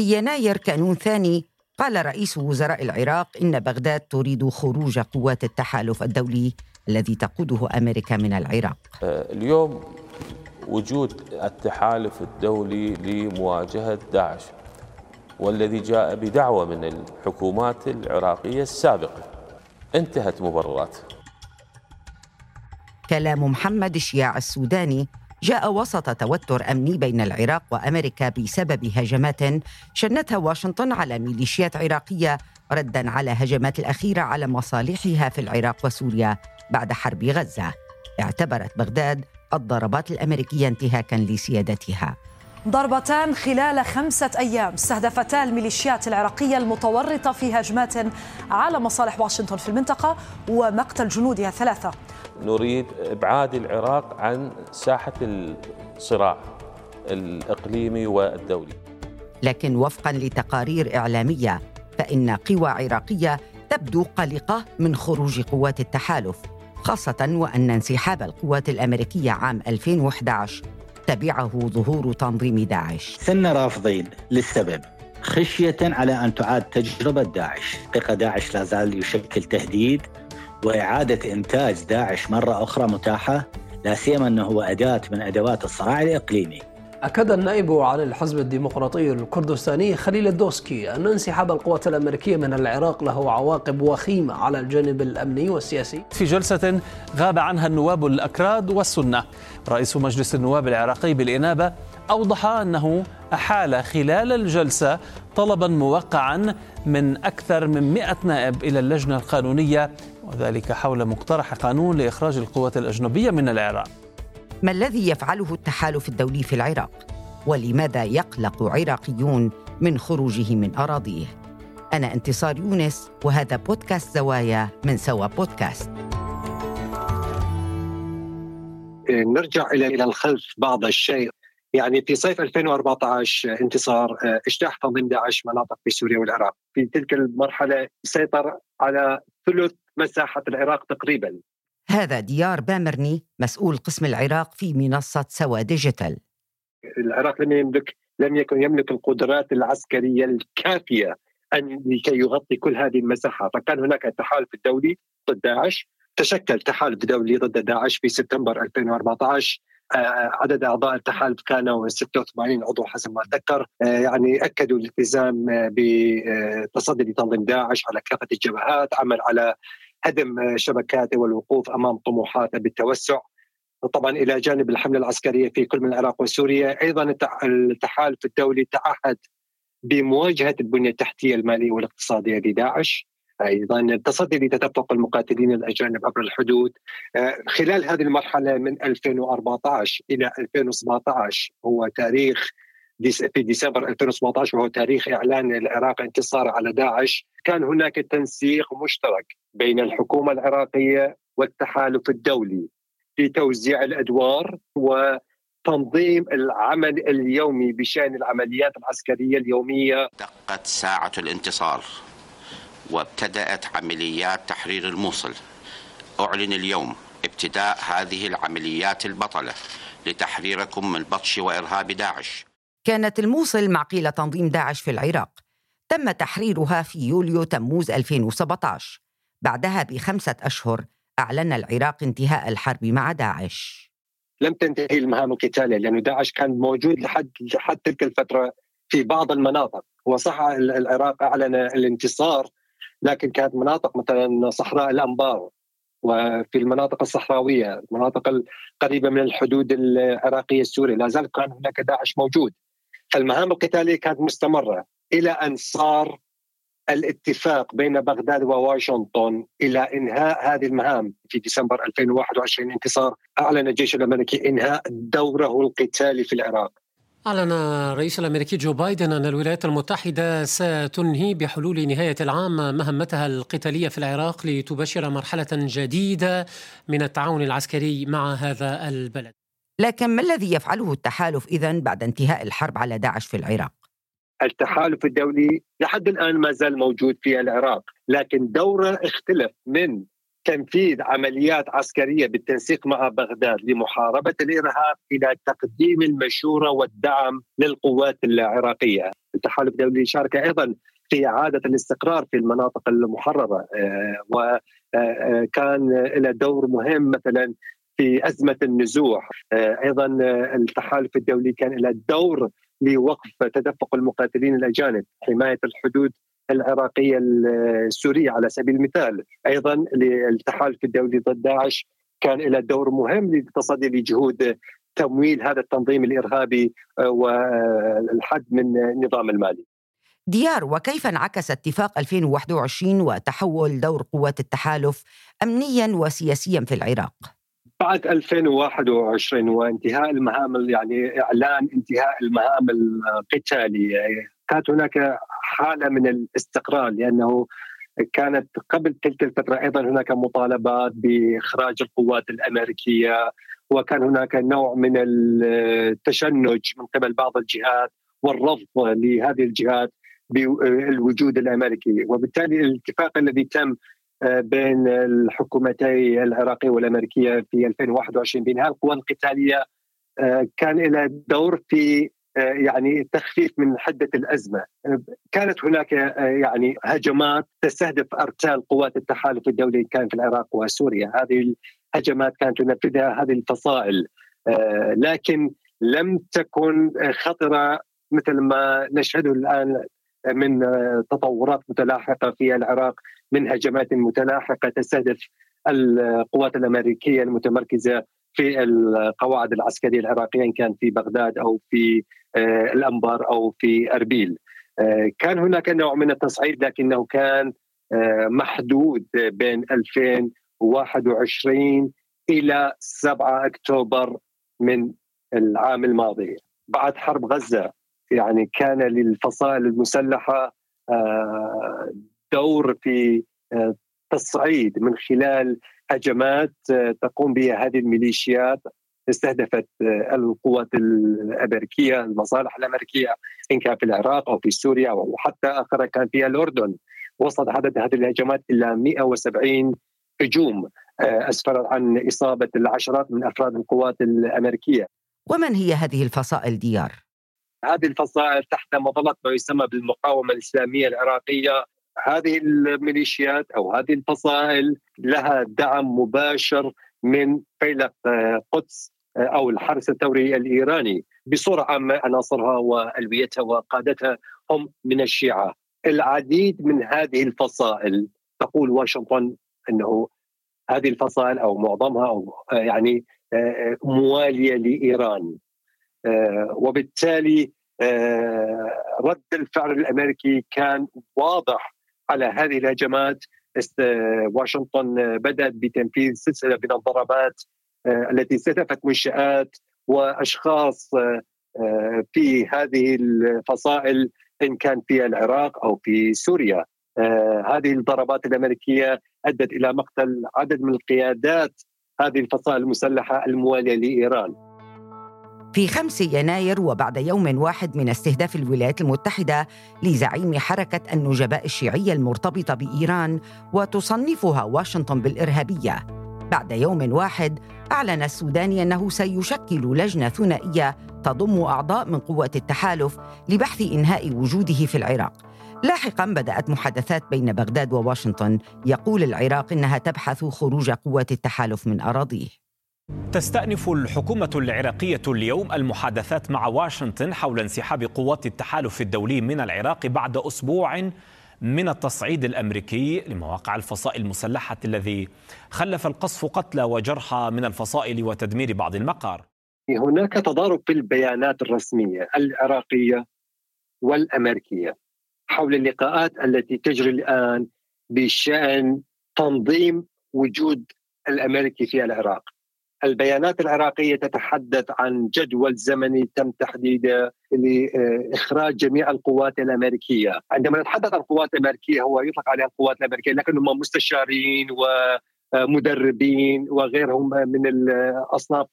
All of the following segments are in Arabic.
في يناير كانون ثاني قال رئيس وزراء العراق إن بغداد تريد خروج قوات التحالف الدولي الذي تقوده أمريكا من العراق. آه، اليوم وجود التحالف الدولي لمواجهة داعش والذي جاء بدعوة من الحكومات العراقية السابقة. انتهت مبررات. كلام محمد الشياع السوداني جاء وسط توتر أمني بين العراق وأمريكا بسبب هجمات شنتها واشنطن على ميليشيات عراقية ردا على هجمات الاخيره على مصالحها في العراق وسوريا بعد حرب غزة. اعتبرت بغداد الضربات الأمريكية انتهاكا لسيادتها. ضربتان خلال خمسة أيام استهدفتا الميليشيات العراقية المتورطة في هجمات على مصالح واشنطن في المنطقة ومقتل جنودها ثلاثة. نريد إبعاد العراق عن ساحة الصراع الإقليمي والدولي. لكن وفقا لتقارير إعلامية فإن قوى عراقية تبدو قلقة من خروج قوات التحالف خاصة وأن انسحاب القوات الأمريكية عام 2011 تبعه ظهور تنظيم داعش. سن رافضين للسبب خشية على أن تعاد تجربة داعش. حقيقة داعش لا زال يشكل تهديد وإعادة إنتاج داعش مرة أخرى متاحة لا سيما أنه هو أداة من أدوات الصراع الإقليمي. أكد النائب عن الحزب الديمقراطي الكردستاني خليل الدوسكي أن انسحاب القوات الأمريكية من العراق له عواقب وخيمة على الجانب الأمني والسياسي. في جلسة غاب عنها النواب الأكراد والسنة. رئيس مجلس النواب العراقي بالإنابة أوضح أنه أحال خلال الجلسة طلبا موقعا من أكثر من 100 نائب إلى اللجنة القانونية وذلك حول مقترح قانون لإخراج القوات الأجنبية من العراق. ما الذي يفعله التحالف الدولي في العراق؟ ولماذا يقلق عراقيون من خروجه من أراضيه؟ أنا انتصار يونس وهذا بودكاست زوايا من سوا بودكاست. نرجع إلى إلى الخلف بعض الشيء. يعني في صيف 2014 انتصار اجتاح تنظيم داعش مناطق في سوريا والعراق. في تلك المرحلة سيطر على ثلث مساحة العراق تقريبا. هذا ديار بامرني مسؤول قسم العراق في منصة سوا ديجيتال. العراق لم يملك لم يكن يملك القدرات العسكرية الكافية أن لكي يغطي كل هذه المساحة. فكان هناك التحالف الدولي ضد داعش. تشكل تحالف دولي ضد داعش في سبتمبر 2014 آه، عدد أعضاء التحالف كانوا 86 عضو حسب ما أتذكر. آه، يعني أكدوا الالتزام بتصدي لتنظيم داعش على كافة الجبهات عمل على هدم شبكاته والوقوف أمام طموحاته بالتوسع. طبعا إلى جانب الحملة العسكرية في كل من العراق وسوريا أيضا التحالف الدولي تعهد بمواجهة البنية التحتية المالية والاقتصادية لداعش. أيضا. التصدي لتدفق المقاتلين الأجانب عبر الحدود. خلال هذه المرحلة من 2014 إلى 2017 هو تاريخ في ديسمبر 2017 وهو تاريخ إعلان العراق انتصاره على داعش. كان هناك تنسيق مشترك بين الحكومة العراقية والتحالف الدولي في توزيع الأدوار وتنظيم العمل اليومي بشأن العمليات العسكرية اليومية. دقت ساعة الانتصار. وابتدأت عمليات تحرير الموصل. أعلن اليوم ابتداء هذه العمليات البطلة لتحريركم من بطش وإرهاب داعش. كانت الموصل معقيل تنظيم داعش في العراق. تم تحريرها في يوليو تموز 2017 بعدها بخمسة أشهر أعلن العراق انتهاء الحرب مع داعش. لم تنتهي المهام القتالية لأن داعش كان موجود لحد لحد تلك الفترة في بعض المناطق. وصح العراق أعلن الانتصار لكن كانت مناطق مثلا صحراء الأنبار وفي المناطق الصحراوية المناطق القريبة من الحدود العراقية السورية لا زال كان هناك داعش موجود فالمهام القتالية كانت مستمرة إلى أن صار الاتفاق بين بغداد وواشنطن إلى إنهاء هذه المهام في ديسمبر 2021 انتصار أعلن الجيش الأمريكي إنهاء دوره القتالي في العراق. أعلن الرئيس الأمريكي جو بايدن أن الولايات المتحدة ستنهي بحلول نهاية العام مهمتها القتالية في العراق لتبشر مرحلة جديدة من التعاون العسكري مع هذا البلد. لكن ما الذي يفعله التحالف إذا بعد انتهاء الحرب على داعش في العراق؟ التحالف الدولي لحد الآن ما زال موجود في العراق، لكن دوره اختلف من تنفيذ عمليات عسكرية بالتنسيق مع بغداد لمحاربة الإرهاب إلى تقديم المشورة والدعم للقوات العراقية. التحالف الدولي شارك أيضا في إعادة الاستقرار في المناطق المحررة آه، وكان آه، له دور مهم مثلا في أزمة النزوح أيضا التحالف الدولي كان له دور لوقف تدفق المقاتلين الأجانب حماية الحدود العراقية السورية على سبيل المثال أيضا للتحالف الدولي ضد داعش كان له دور مهم للتصدي لجهود تمويل هذا التنظيم الإرهابي والحد من النظام المالي ديار وكيف انعكس اتفاق 2021 وتحول دور قوات التحالف امنيا وسياسيا في العراق؟ بعد 2021 وانتهاء المهام يعني إعلان انتهاء المهام القتالية كانت هناك حالة من الاستقرار لأنه كانت قبل تلك الفترة أيضا هناك مطالبات بإخراج القوات الأمريكية وكان هناك نوع من التشنج من قبل بعض الجهات والرفض لهذه الجهات بالوجود الأمريكي. وبالتالي الاتفاق الذي تم بين الحكومتي العراقيه والأمريكية في 2021 بإنهاء القوى القتالية آه، كان له دور في يعني تخفيف من حدة الأزمة. كانت هناك يعني هجمات تستهدف ارتال قوات التحالف الدولي كان في العراق وسوريا. هذه الهجمات كانت تنفذها هذه الفصائل. لكن لم تكن خطرة مثل ما نشهده الآن من تطورات متلاحقة في العراق من هجمات متلاحقة تستهدف القوات الأمريكية المتمركزة في القواعد العسكرية العراقية إن كان في بغداد أو في آه، الأنبار أو في أربيل. آه، كان هناك نوع من التصعيد لكنه كان آه، محدود بين 2021 إلى 7 أكتوبر من العام الماضي. بعد حرب غزة يعني كان للفصائل المسلحة دور في آه، تصعيد من خلال هجمات آه، تقوم بها هذه الميليشيات استهدفت آه، القوات الأمريكية المصالح الأمريكية إن كان في العراق أو في سوريا أو حتى آخر كان في الأردن وصل عدد هذه الهجمات إلى 170 هجوم اسفرت عن إصابة العشرات من أفراد القوات الأمريكية. ومن هي هذه الفصائل ديار؟ هذه الفصائل تحت مظلة ما يسمى بالمقاومة الإسلامية العراقية هذه الميليشيات أو هذه الفصائل لها دعم مباشر من فيلق آه، قدس آه، أو الحرس الثوري الإيراني بصورة عامة عناصرها وألويتها وقادتها هم من الشيعة. العديد من هذه الفصائل تقول واشنطن إنه هذه الفصائل أو معظمها أو آه، يعني موالية لإيران وبالتالي رد الفعل الأمريكي كان واضح على هذه الهجمات واشنطن بدأت بتنفيذ سلسلة من الضربات آه، التي استهدفت منشآت وأشخاص آه، آه، في هذه الفصائل إن كان في العراق أو في سوريا. هذه الضربات الأمريكية أدت إلى مقتل عدد من القيادات هذه الفصائل المسلحة الموالية لإيران. في 5 يناير وبعد يوم واحد من استهداف الولايات المتحدة لزعيم حركة النجباء الشيعية المرتبطة بإيران وتصنفها واشنطن بالإرهابية. بعد يوم واحد أعلن السوداني أنه سيشكل لجنة ثنائية تضم أعضاء من قوات التحالف لبحث إنهاء وجوده في العراق. لاحقا بدأت محادثات بين بغداد وواشنطن. يقول العراق إنها تبحث خروج قوات التحالف من أراضيه. تستأنف الحكومة العراقية اليوم المحادثات مع واشنطن حول انسحاب قوات التحالف الدولي من العراق بعد أسبوع من التصعيد الأمريكي لمواقع الفصائل المسلحة الذي خلف القصف قتلى وجرحى من الفصائل وتدمير بعض المقار. هناك تضارب في البيانات الرسمية العراقية والأمريكية حول اللقاءات التي تجري الآن بشأن تنظيم وجود الأمريكي في العراق. البيانات العراقية تتحدث عن جدول زمني تم تحديده لاخراج جميع القوات الأمريكية، عندما نتحدث عن القوات الأمريكية هو يطلق عليها القوات الأمريكية لكنهم مستشارين ومدربين وغيرهم من الأصناف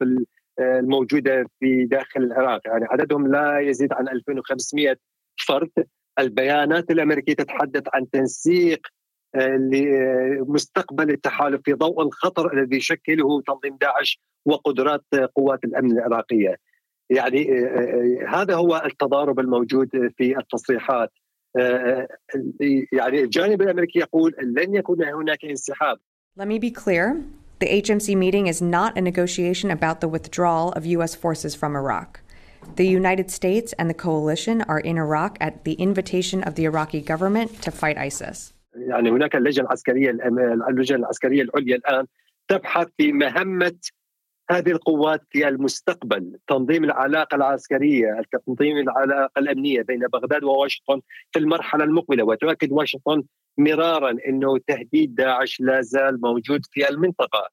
الموجودة في داخل العراق، يعني عددهم لا يزيد عن 2500 فرد. البيانات الأمريكية تتحدث عن تنسيق لمستقبل التحالف في ضوء الخطر الذي يشكله تنظيم داعش وقدرات قوات الامن العراقيه. يعني هذا هو التضارب الموجود في التصريحات. يعني الجانب الامريكي يقول لن يكون هناك انسحاب. Let me be clear. The HMC meeting is not a negotiation about the withdrawal of U.S. forces from Iraq. The United States and the coalition are in Iraq at the invitation of the Iraqi government to fight ISIS. يعني هناك اللجنة العسكرية اللجنة العسكرية العليا الآن تبحث في مهمة هذه القوات في المستقبل تنظيم العلاقة العسكرية تنظيم العلاقة الأمنية بين بغداد وواشنطن في المرحلة المقبلة. وتؤكد واشنطن مرارا إنه تهديد داعش لا زال موجود في المنطقة.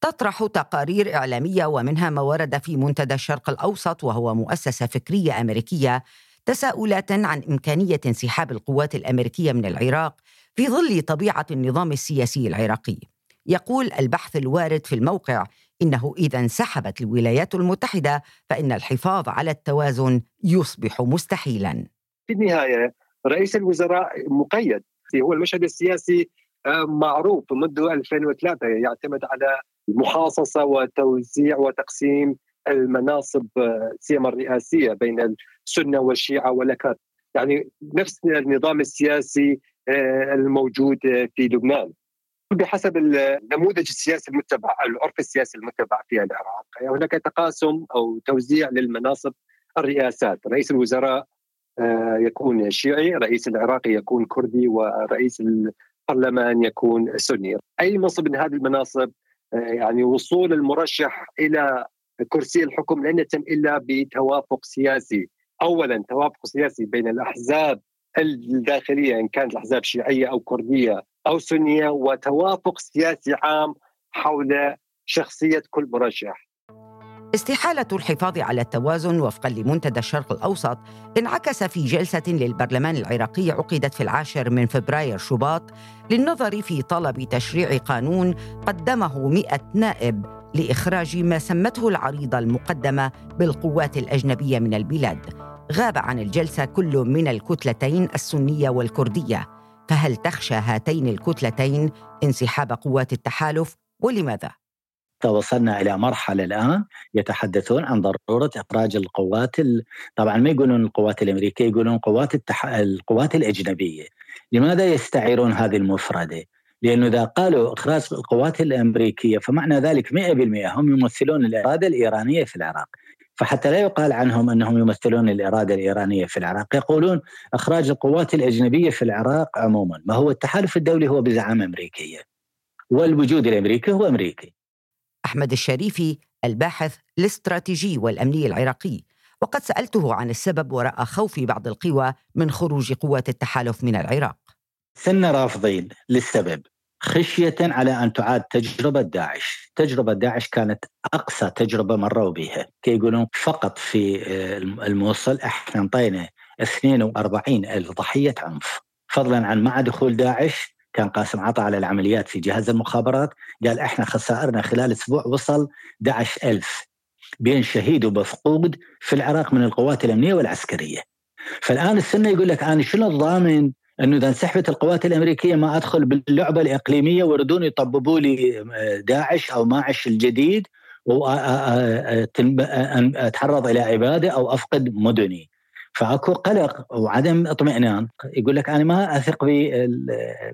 تطرح تقارير إعلامية ومنها ما ورد في منتدى الشرق الأوسط وهو مؤسسة فكرية أمريكية تساؤلات عن إمكانية انسحاب القوات الأمريكية من العراق في ظل طبيعة النظام السياسي العراقي. يقول البحث الوارد في الموقع إنه إذا انسحبت الولايات المتحدة فإن الحفاظ على التوازن يصبح مستحيلا. في النهاية رئيس الوزراء مقيد هو المشهد السياسي معروف منذ 2003 يعتمد على المحاصصه وتوزيع وتقسيم المناصب سيما الرئاسية بين السنة والشيعة والاكراد يعني نفس النظام السياسي الموجود في لبنان. بحسب النموذج السياسي المتبع العرف السياسي المتبع في العراق. هناك تقاسم أو توزيع للمناصب الرئاسات. رئيس الوزراء يكون شيعي رئيس العراقي يكون كردي ورئيس البرلمان يكون سني. أي منصب من هذه المناصب؟ يعني وصول المرشح إلى كرسي الحكم لن يتم إلا بتوافق سياسي. اولا توافق سياسي بين الأحزاب الداخلية إن كانت الأحزاب شيعيه أو كردية أو سنية وتوافق سياسي عام حول شخصية كل مرشح استحالة الحفاظ على التوازن وفقا لمنتدى الشرق الأوسط انعكس في جلسة للبرلمان العراقي عقدت في العاشر من فبراير شباط للنظر في طلب تشريع قانون قدمه مئة نائب لإخراج ما سمته العريضة المقدمة بالقوات الأجنبية من البلاد غاب عن الجلسة كل من الكتلتين السنية والكردية فهل تخشى هاتين الكتلتين انسحاب قوات التحالف ولماذا؟ وصلنا إلى مرحلة الآن يتحدثون عن ضرورة إخراج القوات ال... طبعا ما يقولون القوات الأمريكية يقولون قوات التح... القوات الأجنبية لماذا يستعيرون هذه المفردة؟ لأنه إذا قالوا إخراج القوات الأمريكية فمعنى ذلك 100% هم يمثلون الإرادة الإيرانية في العراق فحتى لا يقال عنهم أنهم يمثلون الإرادة الإيرانية في العراق، يقولون إخراج القوات الأجنبية في العراق عموما، ما هو التحالف الدولي هو بزعامة أمريكية. والوجود الأمريكي هو أمريكي. أحمد الشريفي الباحث الاستراتيجي والأمني العراقي وقد سألته عن السبب وراء خوف بعض القوى من خروج قوات التحالف من العراق سنة رافضين للسبب خشية على أن تعاد تجربة داعش. تجربة داعش كانت أقصى تجربة مروا بها. يقولون فقط في الموصل إحنا انطينا 42 ألف ضحية عنف. فضلا عن مع دخول داعش كان قاسم عطا على العمليات في جهاز المخابرات قال إحنا خسائرنا خلال أسبوع وصل 11 ألف. بين شهيد ومفقود في العراق من القوات الأمنية والعسكرية. فالآن السنة يقول لك أنا شنو الضامن؟ أنه إذا انسحبت القوات الأمريكية ما أدخل باللعبة الإقليمية ويردون يطببوا لي داعش أو ماعش الجديد واتعرض إلى اباده أو أفقد مدني. فأكو قلق وعدم اطمئنان يقول لك أنا ما أثق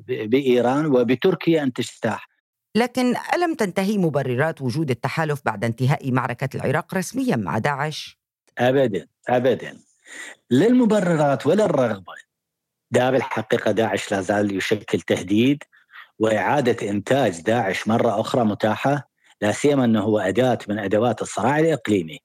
بإيران وبتركيا أن تجتاح لكن ألم تنتهي مبررات وجود التحالف بعد انتهاء معركة العراق رسميا مع داعش؟ ابدا ابدا لا المبررات ولا الرغبة دا بالحقيقة داعش لا زال يشكل تهديد وإعادة إنتاج داعش مرة أخرى متاحة لا سيما أنه هو أداة من أدوات الصراع الإقليمي.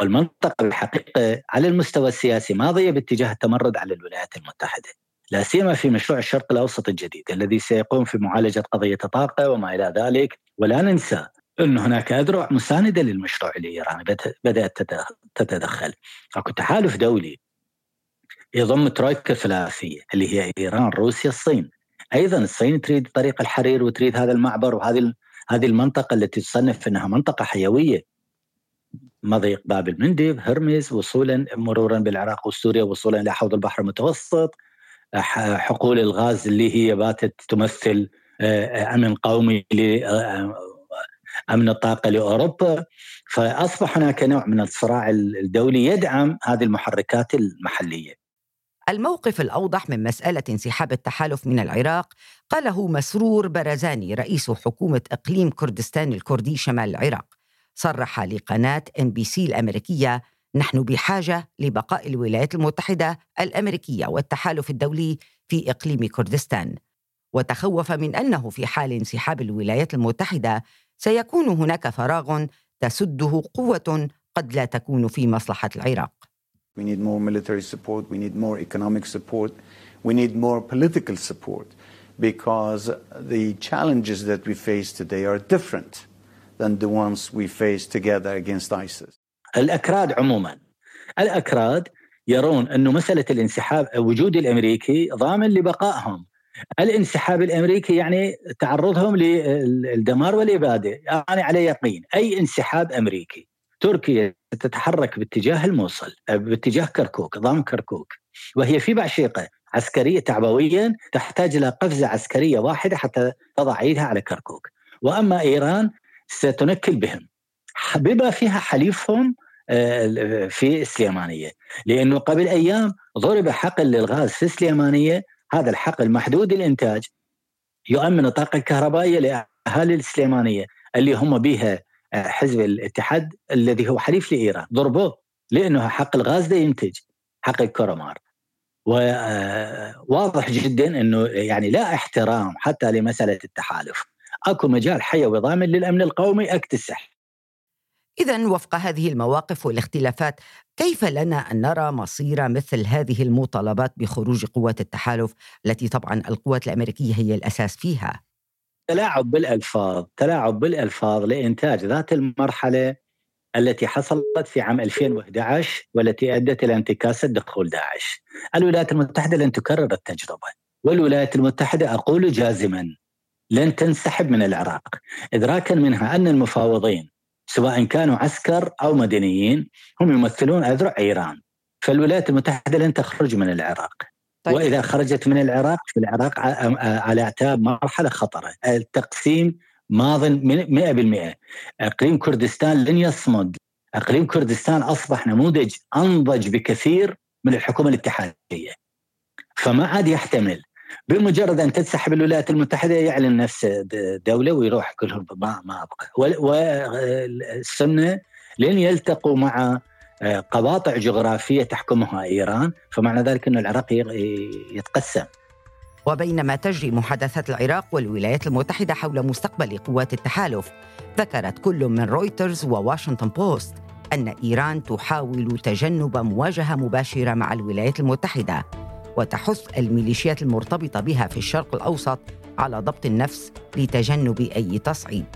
والمنطقة الحقيقة على المستوى السياسي ماضية باتجاه التمرد على الولايات المتحدة لا سيما في مشروع الشرق الأوسط الجديد الذي سيقوم في معالجة قضية الطاقة وما إلى ذلك. ولا ننسى أن هناك أذرع مساندة للمشروع الإيراني بدأت تتدخل. أكو تحالف دولي يضم ترويكا ثلاثية اللي هي إيران روسيا الصين. أيضا الصين تريد طريق الحرير وتريد هذا المعبر وهذه هذه المنطقة التي تصنف أنها منطقة حيوية. مضيق باب المندب هرمز وصولا مرورا بالعراق وسوريا وصولا إلى حوض البحر المتوسط. حقول الغاز اللي هي باتت تمثل أمن قومي أمن الطاقة لأوروبا. فأصبح هناك نوع من الصراع الدولي يدعم هذه المحركات المحلية. الموقف الأوضح من مسألة انسحاب التحالف من العراق قاله مسرور برزاني رئيس حكومة إقليم كردستان الكردي شمال العراق. صرح لقناة NBC الأمريكية نحن بحاجة لبقاء الولايات المتحدة الأمريكية والتحالف الدولي في إقليم كردستان. وتخوف من أنه في حال انسحاب الولايات المتحدة سيكون هناك فراغ تسده قوة قد لا تكون في مصلحة العراق. We need more military support, we need more economic support, we need more political support because the challenges that we face today are different than the ones we face together against ISIS. الأكراد عموما الأكراد يرون أنه مسألة الانسحاب وجود الأمريكي ضامن لبقائهم الانسحاب الامريكي يعني تعرضهم للدمار والاباده، أنا يعني على يقين اي انسحاب امريكي تركيا تتحرك باتجاه الموصل باتجاه كركوك ضم كركوك. وهي في بعشيقه عسكرية تعبويا تحتاج إلى قفزة عسكرية واحدة حتى تضع ايدها على كركوك. وأما إيران ستنكل بهم. بما فيها حليفهم آه، في السليمانية. لأنه قبل أيام ضرب حقل للغاز في السليمانية. هذا الحقل محدود الانتاج يؤمن الطاقه الكهربائية لأهالي السليمانية اللي هم بها آه، حزب الاتحاد الذي هو حليف لإيران. ضربوه لأنه حق الغاز ده ينتج حق الكرمار وواضح آه، جدا إنه يعني لا احترام حتى لمسألة التحالف. أكو مجال حيوي ضامن للأمن القومي أكتسح. إذا وفق هذه المواقف والاختلافات كيف لنا أن نرى مصير مثل هذه المطالبات بخروج قوات التحالف التي طبعا القوات الأمريكية هي الأساس فيها؟ تلاعب بالألفاظ تلاعب بالألفاظ لإنتاج ذات المرحلة التي حصلت في عام 2011 والتي أدت إلى انتكاسة دخول داعش. الولايات المتحدة لن تكرر التجربة والولايات المتحدة أقول جازما لن تنسحب من العراق. إدراكا منها أن المفاوضين سواء كانوا عسكر أو مدنيين هم يمثلون أذرع إيران. فالولايات المتحدة لن تخرج من العراق. طيب. وإذا خرجت من العراق في العراق على أعتاب مرحلة خطرة. التقسيم ماض 100% أقليم كردستان لن يصمد. أقليم كردستان أصبح نموذج أنضج بكثير من الحكومة الاتحادية. فما عاد يحتمل. بمجرد أن تنسحب الولايات المتحدة يعلن نفسه دولة ويروح كلهم ما ما أبقى. والسنة لن يلتقوا مع قواطع جغرافية تحكمها إيران فمعنى ذلك إن العراق يتقسم وبينما تجري محادثات العراق والولايات المتحدة حول مستقبل قوات التحالف ذكرت كل من رويترز وواشنطن بوست أن إيران تحاول تجنب مواجهة مباشرة مع الولايات المتحدة وتحث الميليشيات المرتبطة بها في الشرق الأوسط على ضبط النفس لتجنب أي تصعيد.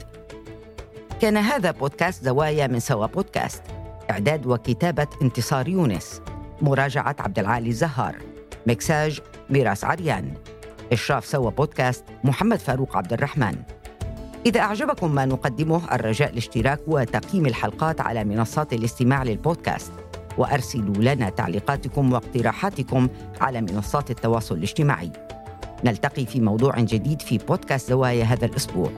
كان هذا بودكاست زوايا من سوا بودكاست إعداد وكتابة انتصار يونس. مراجعة عبد العالي الزهار مكساج ميراس عريان. إشراف سوا بودكاست محمد فاروق عبد الرحمن. إذا أعجبكم ما نقدمه الرجاء الاشتراك وتقييم الحلقات على منصات الاستماع للبودكاست. وأرسلوا لنا تعليقاتكم واقتراحاتكم على منصات التواصل الاجتماعي. نلتقي في موضوع جديد في بودكاست زوايا هذا الأسبوع.